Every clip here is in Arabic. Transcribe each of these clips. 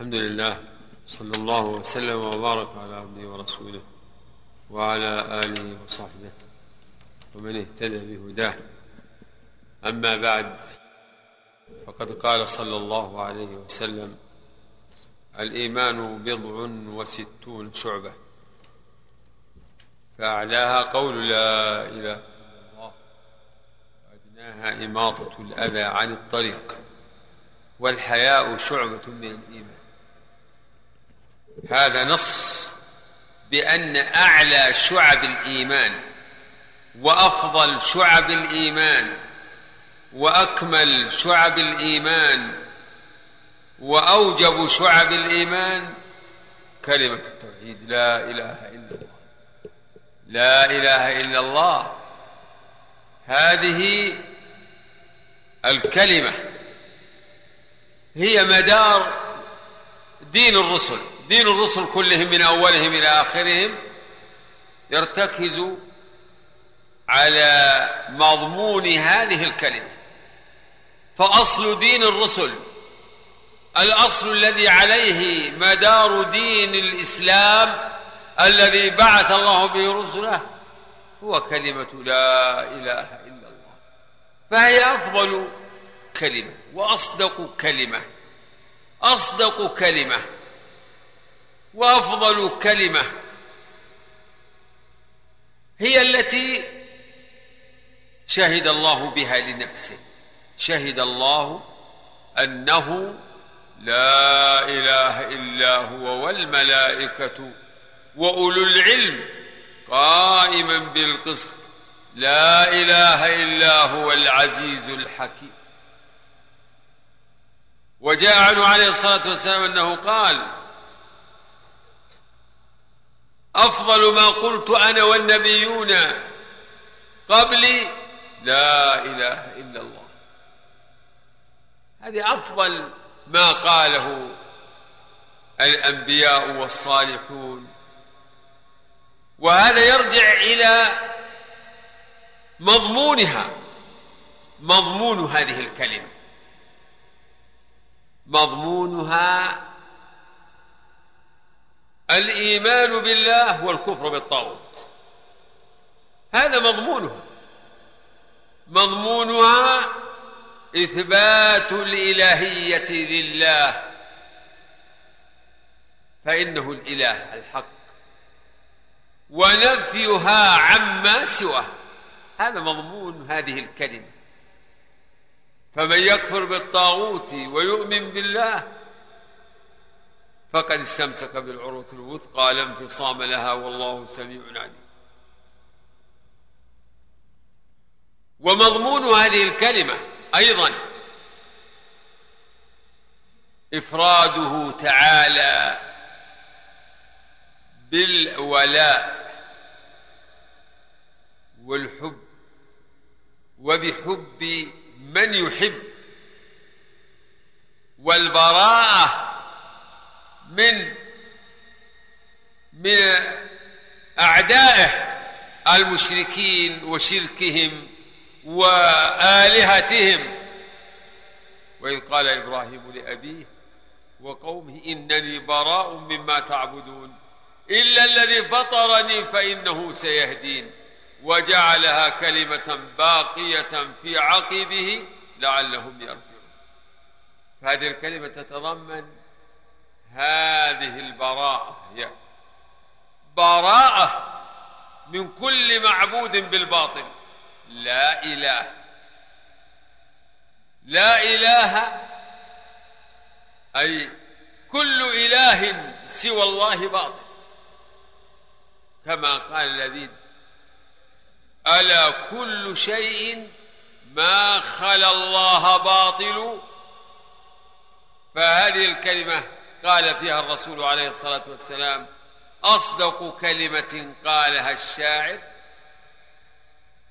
الحمد لله صلى الله وسلم وبارك على عبده ورسوله وعلى آله وصحبه ومن اهتدى بهداه. أما بعد فقد قال صلى الله عليه وسلم الإيمان بضع وستون شعبة. فأعلاها قول لا إله إلا الله وأدناها إماطة الأذى عن الطريق. والحياء شعبة من الإيمان. هذا نص بأن أعلى شعب الإيمان وأفضل شعب الإيمان وأكمل شعب الإيمان وأوجب شعب الإيمان كلمة التوحيد. لا إله إلا الله. لا إله إلا الله. هذه الكلمة هي مدار دين الرسل. دين الرسل كلهم من أولهم إلى آخرهم يرتكز على مضمون هذه الكلمة. فأصل دين الرسل الأصل الذي عليه مدار دين الإسلام الذي بعث الله به رسله هو كلمة لا إله إلا الله. فهي أفضل كلمة وأصدق كلمة أصدق كلمة. وأفضل كلمة هي التي شهد الله بها لنفسه. شهد الله أنه لا إله إلا هو والملائكة وأولو العلم قائما بالقسط. لا إله إلا هو العزيز الحكيم. وجاء عنه عليه الصلاة والسلام أنه قال أفضل ما قلت أنا والنبيون قبلي لا إله إلا الله. هذه أفضل ما قاله الأنبياء والصالحون. وهذا يرجع إلى مضمونها. مضمون هذه الكلمة. مضمونها الإيمان بالله والكفر بالطاغوت. هذا مضمونها مضمونها إثبات الإلهية لله. فإنه الإله الحق. ونفيها عما سواه. هذا مضمون هذه الكلمة. فمن يكفر بالطاغوت ويؤمن بالله فقد استمسك بالعروة الوثقى لا انفصام لها والله سميع عليم. ومضمون هذه الكلمة أيضا إفراده تعالى بالولاء والحب وبحب من يحب والبراءة من من أعدائه المشركين وشركهم وآلهتهم. وإذ قال إبراهيم لأبيه وقومه إنني براء مما تعبدون إلا الذي فطرني فإنه سيهدين وجعلها كلمة باقية في عقبه لعلهم يرجعون. فهذه الكلمة تتضمن هذه البراءة هي. براءة من كل معبود بالباطل. لا إله. لا إله أي كل إله سوى الله باطل. كما قال الذين ألا كل شيء ما خلا الله باطل؟ فهذه الكلمة قال فيها الرسول عليه الصلاة والسلام أصدق كلمة قالها الشاعر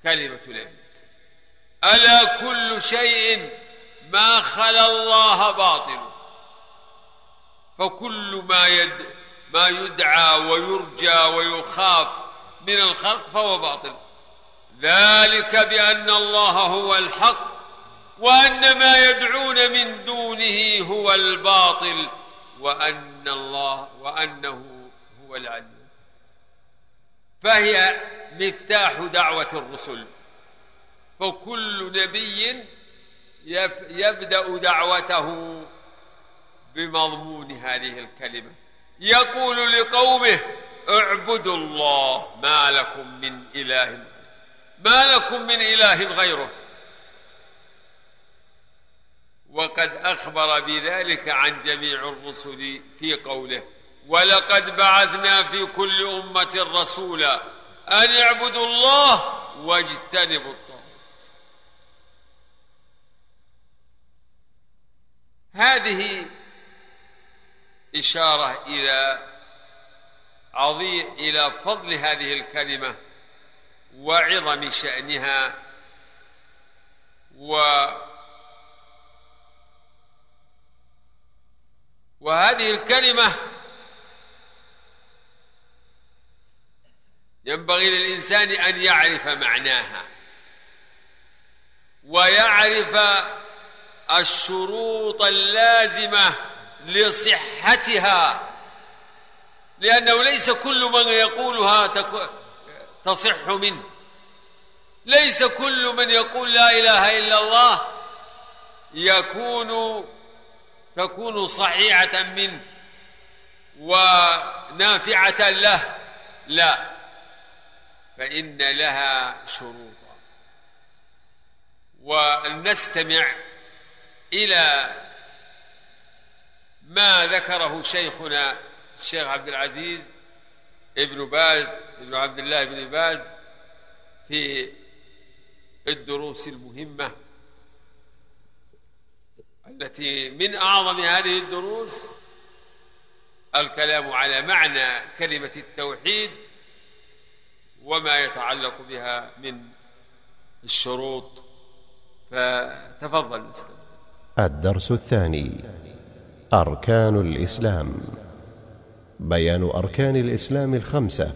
كلمة لبيد ألا كل شيء ما خلا الله باطل. فكل ما يد ما يدعى ويرجى ويخاف من الخلق فهو باطل. ذلك بأن الله هو الحق وأن ما يدعون من دونه هو الباطل. وأن الله وأنه هو العلي فهي مفتاح دعوة الرسل. فكل نبي يبدأ دعوته بمضمون هذه الكلمة. يقول لقومه اعبدوا الله ما لكم من إله ما لكم من إله غيره. وقد أخبر بذلك عن جميع الرسل في قوله ولقد بعثنا في كل أمة رسولا أن اعبدوا الله واجتنبوا الطاغوت. هذه إشارة إلى عظيم إلى فضل هذه الكلمة وعظم شأنها و وهذه الكلمة ينبغي للإنسان أن يعرف معناها ويعرف الشروط اللازمة لصحتها لأنه ليس كل من يقولها تصح منه. ليس كل من يقول لا إله إلا الله يكون تكون صحيحة منه ونافعة له. لا. فإن لها شروطا. ونستمع إلى ما ذكره شيخنا الشيخ عبد العزيز ابن باز ابن عبد الله بن باز في الدروس المهمة. التي من أعظم هذه الدروس الكلام على معنى كلمة التوحيد وما يتعلق بها من الشروط. فتفضل نستمع الدرس الثاني أركان الإسلام. بيان أركان الإسلام الخمسة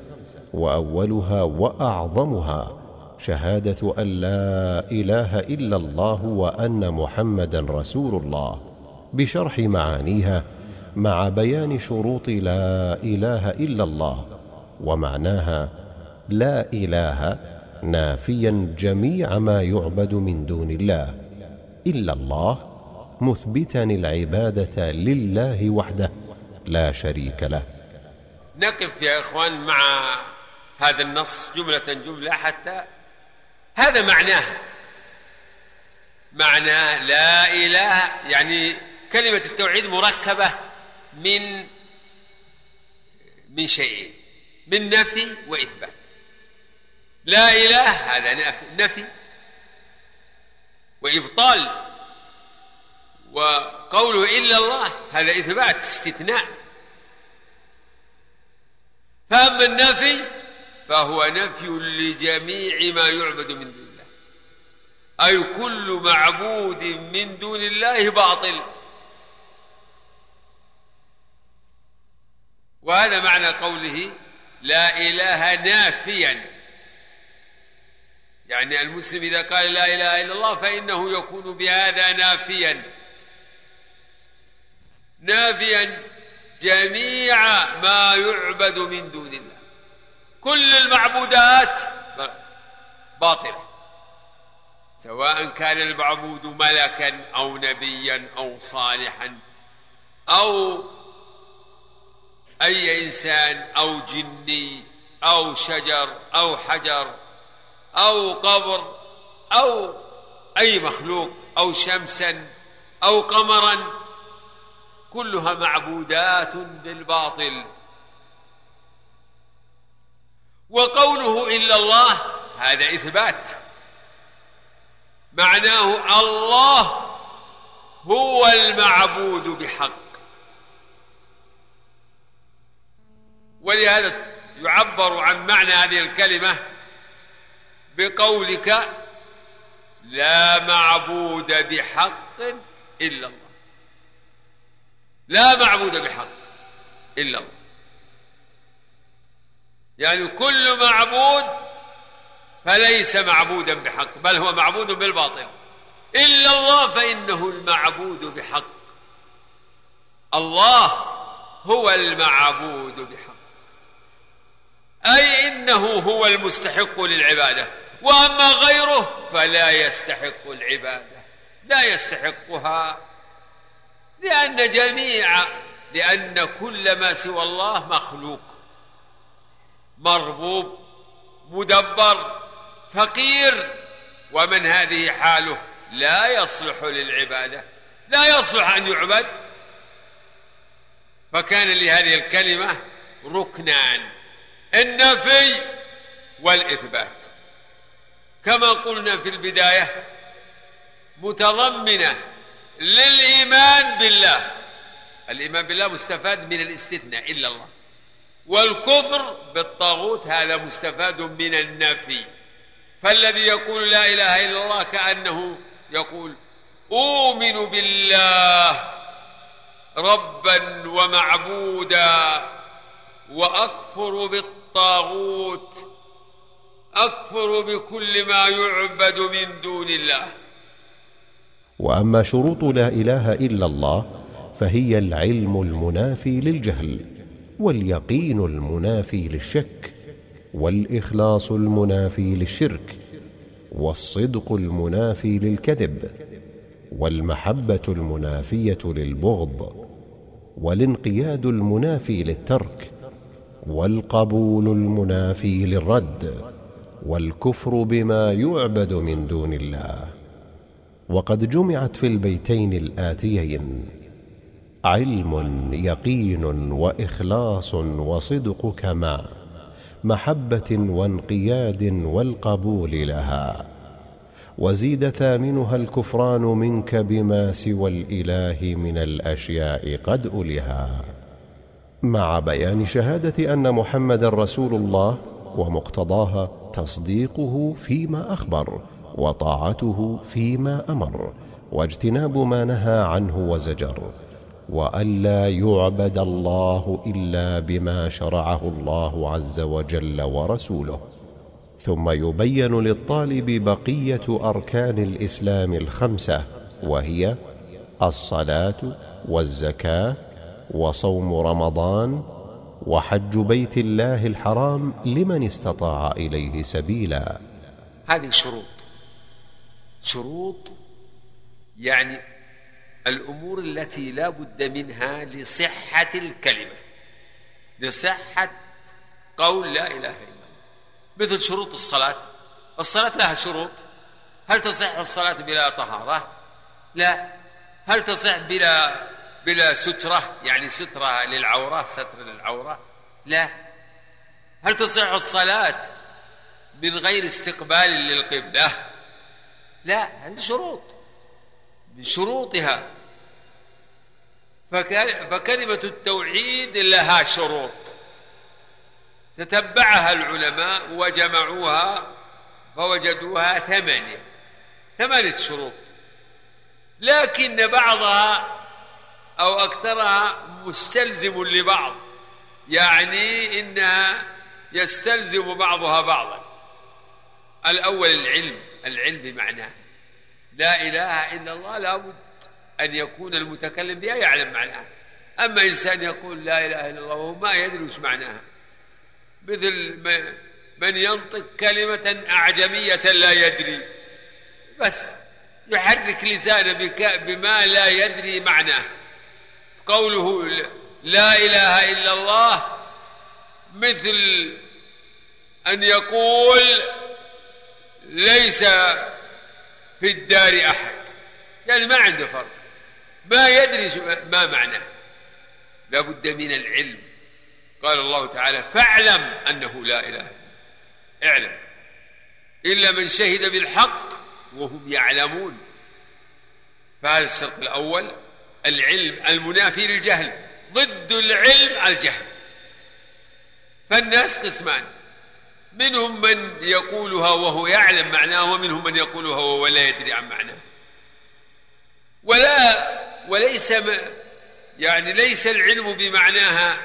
وأولها وأعظمها شهادة أن لا إله إلا الله وأن محمدا رسول الله. بشرح معانيها مع بيان شروط لا إله إلا الله ومعناها لا إله نافيا جميع ما يعبد من دون الله إلا الله مثبتا العبادة لله وحده لا شريك له. نقف يا إخوان مع هذا النص جملة جملة حتى هذا معناه. معناه لا إله يعني كلمة التوحيد مركبة من من شيئين من نفي وإثبات. لا إله هذا نفي وإبطال. وقوله إلا الله هذا إثبات استثناء. فأما النفي فهو نفي لجميع ما يعبد من دون الله. أي كل معبود من دون الله باطل. وهذا معنى قوله لا إله نافيا. يعني المسلم إذا قال لا إله إلا الله فإنه يكون بهذا نافيا. نافيا جميع ما يعبد من دون الله. كل المعبودات باطلة. سواء كان المعبود ملكا أو نبيا أو صالحا أو أي إنسان أو جني أو شجر أو حجر أو قبر أو أي مخلوق أو شمسا أو قمرا كلها معبودات بالباطل وقوله إلا الله هذا إثبات. معناه الله هو المعبود بحق. ولهذا يعبر عن معنى هذه الكلمة بقولك لا معبود بحق إلا الله. لا معبود بحق إلا الله. يعني كل معبود فليس معبودا بحق بل هو معبود بالباطل. إلا الله فإنه المعبود بحق. الله هو المعبود بحق. أي إنه هو المستحق للعبادة. وأما غيره فلا يستحق العبادة. لا يستحقها. لأن جميع لأن كل ما سوى الله مخلوق. مربوب مدبر فقير. ومن هذه حاله لا يصلح للعبادة لا يصلح أن يعبد. فكان لهذه الكلمة ركنان النفي والإثبات. كما قلنا في البداية متضمنة للإيمان بالله. الإيمان بالله مستفاد من الاستثناء إلا الله. والكفر بالطاغوت هذا مستفاد من النفي. فالذي يقول لا إله إلا الله كأنه يقول أؤمن بالله ربا ومعبودا وأكفر بالطاغوت أكفر بكل ما يعبد من دون الله. وأما شروط لا إله إلا الله فهي العلم المنافي للجهل. واليقين المنافي للشك والإخلاص المنافي للشرك والصدق المنافي للكذب والمحبة المنافية للبغض والانقياد المنافي للترك والقبول المنافي للرد والكفر بما يعبد من دون الله. وقد جمعت في البيتين الآتيين علم يقين وإخلاص وصدق كما محبة وانقياد والقبول لها. وزيد ثامنها الكفران منك بما سوى الإله من الأشياء قد ألها. مع بيان شهادة أن محمدا رسول الله ومقتضاها تصديقه فيما أخبر وطاعته فيما أمر واجتناب ما نهى عنه وزجر. والا يعبد الله إلا بما شرعه الله عز وجل ورسوله. ثم يبين للطالب بقية أركان الإسلام الخمسة وهي الصلاة والزكاة وصوم رمضان وحج بيت الله الحرام لمن استطاع إليه سبيلا. هذه شروط. شروط يعني الأمور التي لا بد منها لصحة الكلمة. لصحة قول لا إله إلا الله. مثل شروط الصلاة. الصلاة لها شروط. هل تصح الصلاة بلا طهارة؟ لا. هل تصح بلا بلا سترة؟ يعني سترة للعورة ستر للعورة؟ لا. هل تصح الصلاة من غير استقبال للقبلة؟ لا. هذه شروط. من شروطها فكلمة التوحيد لها شروط. تتبعها العلماء وجمعوها فوجدوها ثمانية ثمانية شروط. لكن بعضها أو أكثرها مستلزم لبعض. يعني إنها يستلزم بعضها بعضا. الأول العلم العلم بمعناه لا إله إلا الله لابد أن يكون المتكلم بها يعلم معناها. أما إنسان يقول لا إله إلا الله وهو ما يدري وش معناها. مثل من ينطق كلمة أعجمية لا يدري. بس يحرك لسانه بما لا يدري معناه. قوله لا إله إلا الله مثل أن يقول ليس في الدار أحد. يعني ما عنده فرق. ما يدري ما معناه. لا بد من العلم. قال الله تعالى فاعلم أنه لا إله اعلم. إلا من شهد بالحق وهم يعلمون. فهذا الشرط الأول. العلم المنافي للجهل. ضد العلم الجهل. فالناس قسمان. منهم من يقولها وهو يعلم معناه ومنهم من يقولها وهو لا يدري عن معناه. ولا وليس يعني ليس العلم بمعناها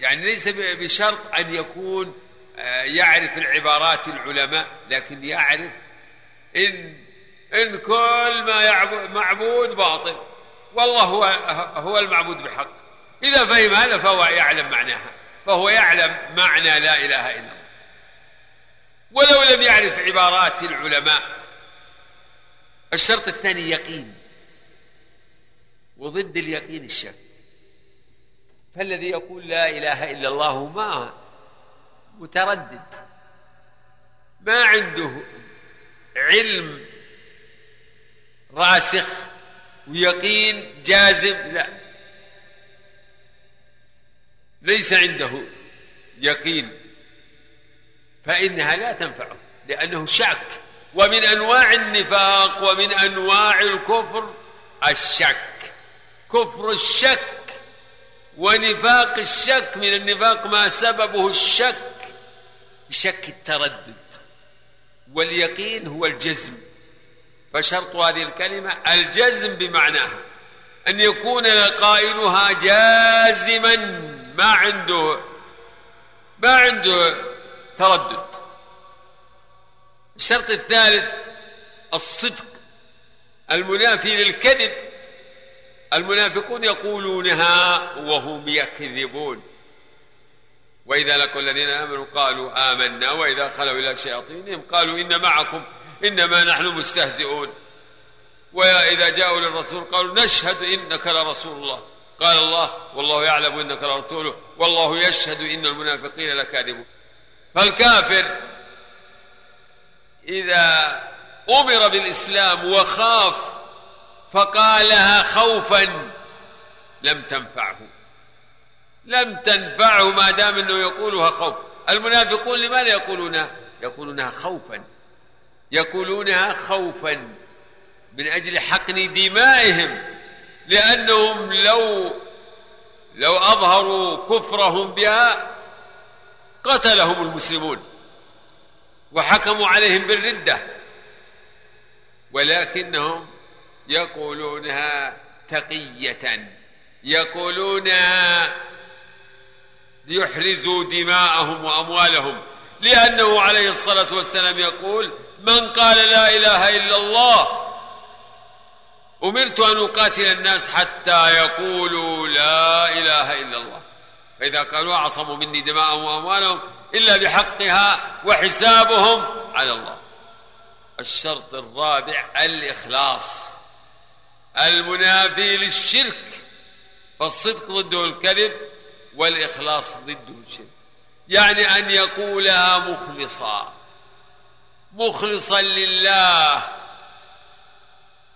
يعني ليس بشرط أن يكون آه، يعرف العبارات العلماء لكن يعرف إن إن كل ما معبود باطل. والله هو هو المعبود بحق. إذا فهم هذا فهو يعلم معناها فهو يعلم معنى لا إله إلا الله. ولو لم يعرف عبارات العلماء. الشرط الثاني يقين. وضد اليقين الشك. فالذي يقول لا إله إلا الله ما متردد. ما عنده علم راسخ ويقين جازم لا. ليس عنده يقين. فإنها لا تنفعه لأنه شك. ومن أنواع النفاق ومن أنواع الكفر الشك. كفر الشك ونفاق الشك من النفاق ما سببه الشك بشك التردد. واليقين هو الجزم. فشرط هذه الكلمة الجزم بمعناها أن يكون قائلها جازما ما عنده ما عنده. تردد. الشرط الثالث الصدق. المنافي للكذب. المنافقون يقولونها وهم يكذبون. وإذا لقوا الذين آمنوا قالوا آمنا وإذا خلوا إلى شياطينهم قالوا إن معكم إنما نحن مستهزئون. وإذا جاءوا للرسول قالوا نشهد إنك لرسول الله. قال الله والله يعلم إنك لرسوله والله يشهد إن المنافقين لكاذبون. فالكافر إذا أمر بالإسلام وخاف فقالها خوفا لم تنفعه. لم تنفعه ما دام إنه يقولها خوف. المنافقون لماذا يقولونها يقولونها خوفا. يقولونها خوفا من أجل حقن دمائهم لأنهم لو لو أظهروا كفرهم بها قتلهم المسلمون وحكموا عليهم بالردة. ولكنهم يقولونها تقية يقولونها ليحرزوا دماءهم وأموالهم. لأنه عليه الصلاة والسلام يقول من قال لا إله إلا الله أمرت أن أقاتل الناس حتى يقولوا لا إله إلا الله. فإذا قالوا عصموا مني دماءهم وأموالهم إلا بحقها وحسابهم على الله. الشرط الرابع الإخلاص. المنافي للشرك فالصدق ضده الكذب والإخلاص ضده الشرك. يعني أن يقولها مخلصا. مخلصا لله.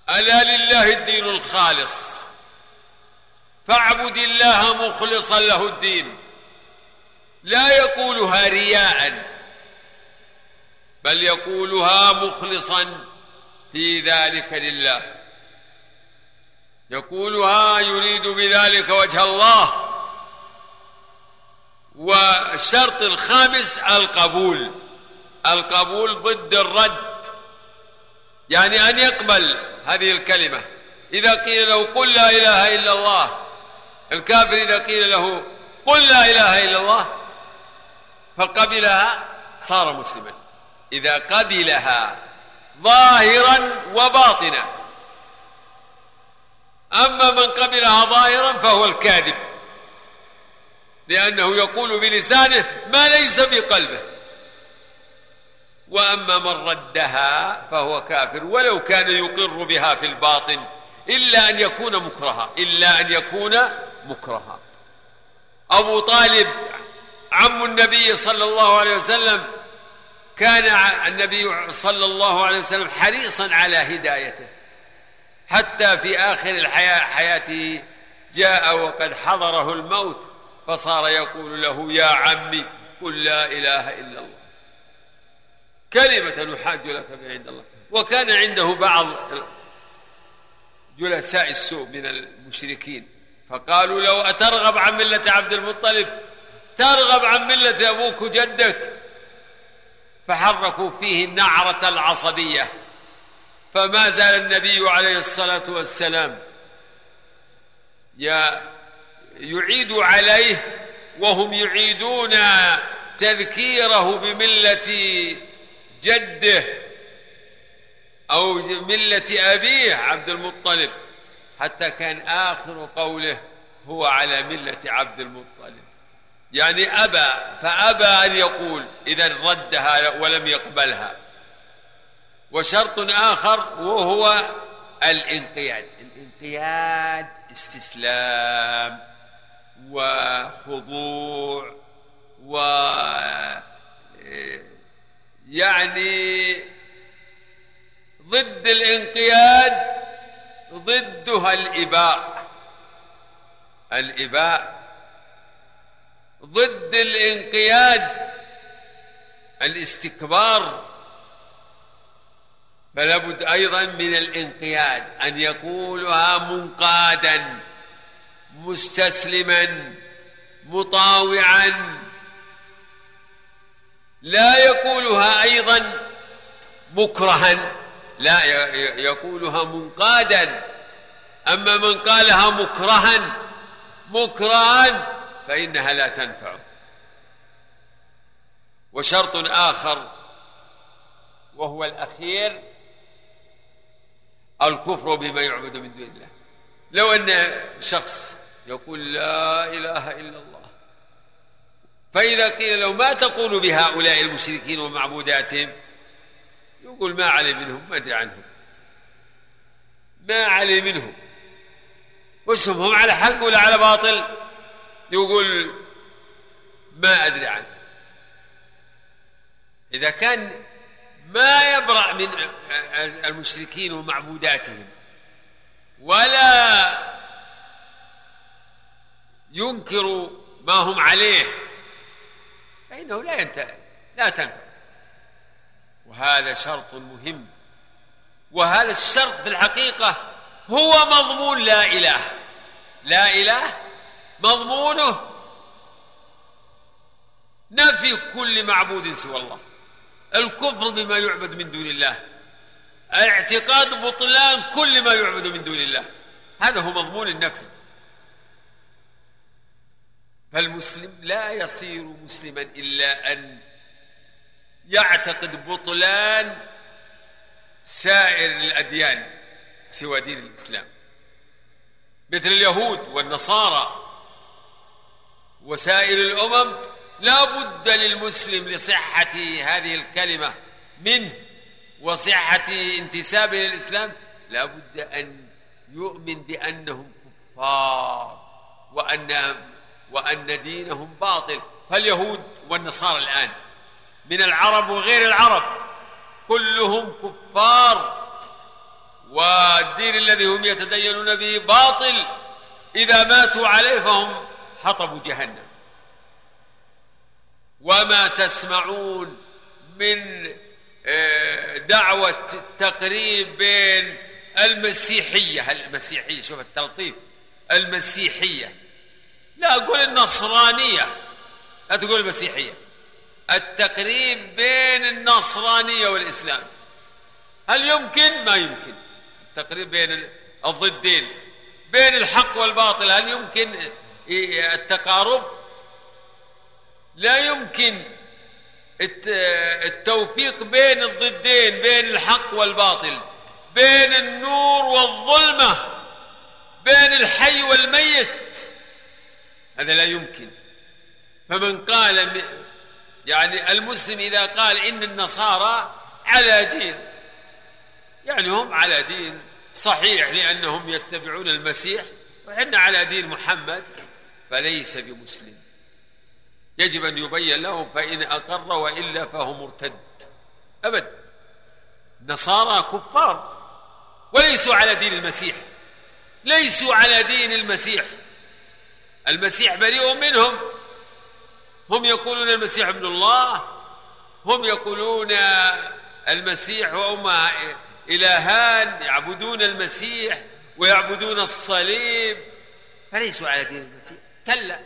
ألا لله الدين الخالص. فاعبد الله مخلصا له الدين. لا يقولها رياء بل يقولها مخلصا في ذلك لله. يقولها يريد بذلك وجه الله والشرط الخامس القبول. القبول ضد الرد يعني أن يقبل هذه الكلمة. إذا قيل له قل لا إله إلا الله الكافر إذا قيل له قل لا إله إلا الله فقبلها صار مسلما. إذا قبلها ظاهرا وباطنا. أما من قبلها ظاهرا فهو الكاذب لأنه يقول بلسانه ما ليس في قلبه. وأما من ردها فهو كافر ولو كان يقر بها في الباطن إلا أن يكون مكرها إلا أن يكون مكرها. أبو طالب عم النبي صلى الله عليه وسلم كان النبي صلى الله عليه وسلم حريصا على هدايته. حتى في آخر الحياة حياته جاء وقد حضره الموت فصار يقول له يا عمي قل لا إله إلا الله. كلمة نحاج لك من عند الله. وكان عنده بعض جلساء السوء من المشركين. فقالوا لو أترغب عن ملة عبد المطلب ترغب عن ملة أبوك وجدك. فحركوا فيه النعرة العصبية. فما زال النبي عليه الصلاة والسلام يعيد عليه وهم يعيدون تذكيره بملة جده أو ملة أبيه عبد المطلب. حتى كان آخر قوله هو على ملة عبد المطلب. يعني أبى فأبى أن يقول إذا ردها ولم يقبلها. وشرط آخر وهو الانقياد. الانقياد استسلام وخضوع و يعني ضد الانقياد ضدها الإباء. الإباء ضد الانقياد الاستكبار. فلا بد أيضا من الانقياد أن يقولها منقادا مستسلما مطاوعا. لا يقولها أيضا مكرها. لا يقولها منقادا. أما من قالها مكرها مكرها فإنها لا تنفع. وشرط آخر وهو الأخير الكفر بما يعبد من دون الله. لو أن شخص يقول لا إله إلا الله فإذا قيل له ما تقول بهؤلاء المشركين ومعبوداتهم؟ يقول ما علي منهم؟ ما أدري عنهم. ما علي منهم. وش هم هم على حق ولا على باطل؟ يقول ما أدري عنه إذا كان ما يبرأ من المشركين ومعبوداتهم ولا ينكر ما هم عليه فإنه لا ينتهي لا تنفع وهذا شرط مهم. وهذا الشرط في الحقيقة هو مضمون لا إله. لا إله مضمونه. نفي كل معبود سوى الله. الكفر بما يعبد من دون الله. اعتقاد بطلان كل ما يعبد من دون الله. هذا هو مضمون النفي. فالمسلم لا يصير مسلما إلا أن يعتقد بطلان سائر الأديان سوى دين الإسلام مثل اليهود والنصارى وسائر الأمم. لا بد للمسلم لصحة هذه الكلمة منه وصحة انتسابه للإسلام. لا بد أن يؤمن بأنهم كفار وأن وأن دينهم باطل. فاليهود والنصارى الآن من العرب وغير العرب. كلهم كفار. والدين الذي هم يتدينون به باطل. إذا ماتوا عليه فهم حطبوا جهنم. وما تسمعون من آه، دعوة التقريب بين المسيحية. المسيحية؟ شوف التلطيف. المسيحية. لا أقول النصرانية. لا تقول المسيحية. التقريب بين النصرانية والإسلام. هل يمكن؟ ما يمكن. التقريب بين الضدين. بين الحق والباطل هل يمكن التقارب؟ لا يمكن. التوفيق بين الضدين بين الحق والباطل بين النور والظلمة بين الحي والميت. هذا لا يمكن. فمن قال يعني المسلم إذا قال إن النصارى على دين يعني هم على دين صحيح لأنهم يتبعون المسيح وحنا على دين محمد فليس بمسلم. يجب أن يبين لهم فإن أقر وإلا فهو مرتد. أبد. نصارى كفار وليسوا على دين المسيح. ليسوا على دين المسيح. المسيح بريء منهم. هم يقولون المسيح ابن الله هم يقولون المسيح وهما إلهان يعبدون المسيح ويعبدون الصليب. فليسوا على دين المسيح. كلا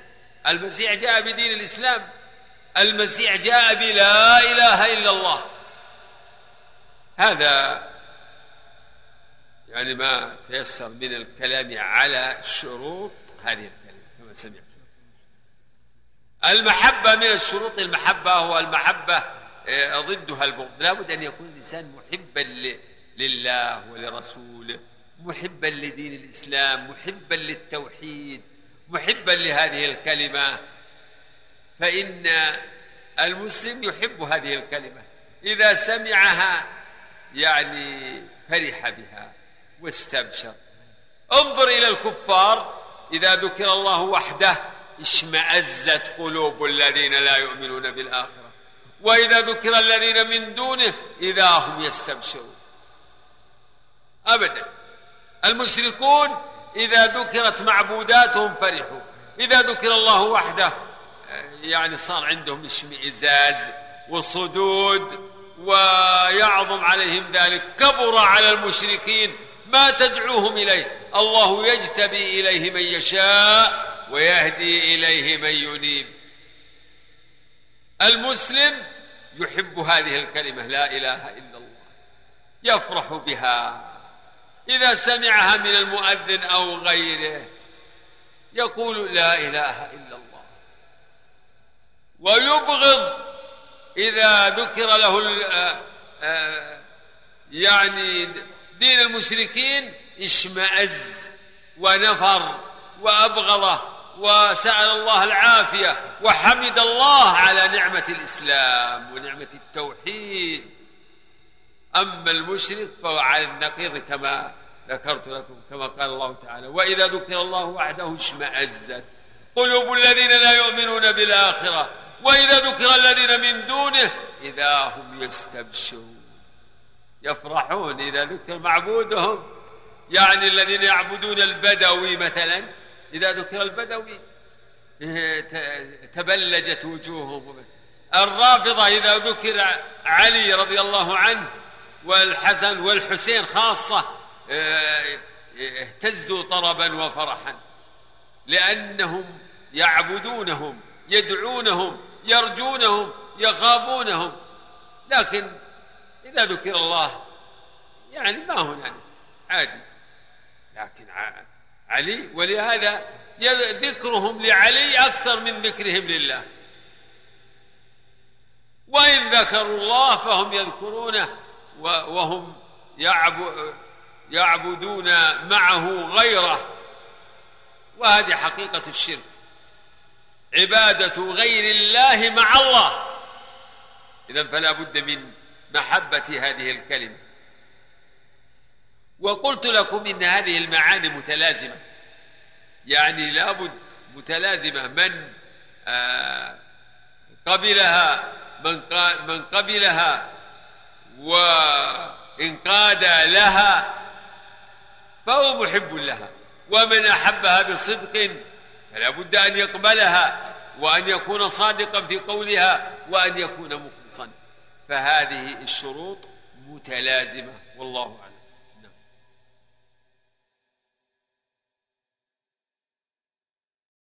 المسيح جاء بدين الإسلام. المسيح جاء بلا إله إلا الله. هذا يعني ما تيسر من الكلام على شروط هذه الكلمة كما سمعت. المحبة من الشروط المحبة هو المحبة آه، ضدها البغض. لابد أن يكون الإنسان محبا لله ولرسوله محبا لدين الإسلام محبا للتوحيد محبا لهذه الكلمة. فإن المسلم يحب هذه الكلمة. إذا سمعها يعني فرح بها واستبشر. انظر إلى الكفار إذا ذكر الله وحده اشمأزت قلوب الذين لا يؤمنون بالآخرة. وإذا ذكر الذين من دونه إذا هم يستبشرون. أبدا. المشركون إذا ذكرت معبوداتهم فرحوا. إذا ذكر الله وحده يعني صار عندهم اشمئزاز وصدود ويعظم عليهم ذلك. كبر على المشركين. ما تدعوهم إليه. الله يجتبي إليه من يشاء. ويهدي إليه من ينيب. المسلم يحب هذه الكلمة لا إله إلا الله يفرح بها. إذا سمعها من المؤذن أو غيره يقول لا إله إلا الله. ويبغض إذا ذكر له آه، آه، يعني دين المشركين اشمأز ونفر وأبغضه. وسأل الله العافية وحمد الله على نعمة الإسلام ونعمة التوحيد. أما المشرك فهو على النقيض كما ذكرت لكم كما قال الله تعالى وإذا ذكر الله وحده اشمأزت قلوب الذين لا يؤمنون بالآخرة وإذا ذكر الذين من دونه إذا هم يستبشرون. يفرحون إذا ذكر معبودهم يعني الذين يعبدون البدوي مثلا إذا ذكر البدوي تبلجت وجوههم. الرافضة إذا ذكر علي رضي الله عنه والحسن والحسين خاصة اهتزوا طربا وفرحا لأنهم يعبدونهم يدعونهم يرجونهم يخافونهم. لكن إذا ذكر الله يعني ما هنالك عادي. لكن علي ولهذا ذكرهم لعلي أكثر من ذكرهم لله. وإن ذكروا الله فهم يذكرونه وهم يعبدون معه غيره. وهذه حقيقة الشرك. عبادة غير الله مع الله. إذا فلا بد من محبة هذه الكلمة. وقلت لكم إن هذه المعاني متلازمة. يعني لابد متلازمة من آه قبلها من من قبلها وانقاد لها فهو محب لها. ومن أحبها بصدق فلا بد أن يقبلها وأن يكون صادقا في قولها وأن يكون مخلصا. فهذه الشروط متلازمة والله أعلم.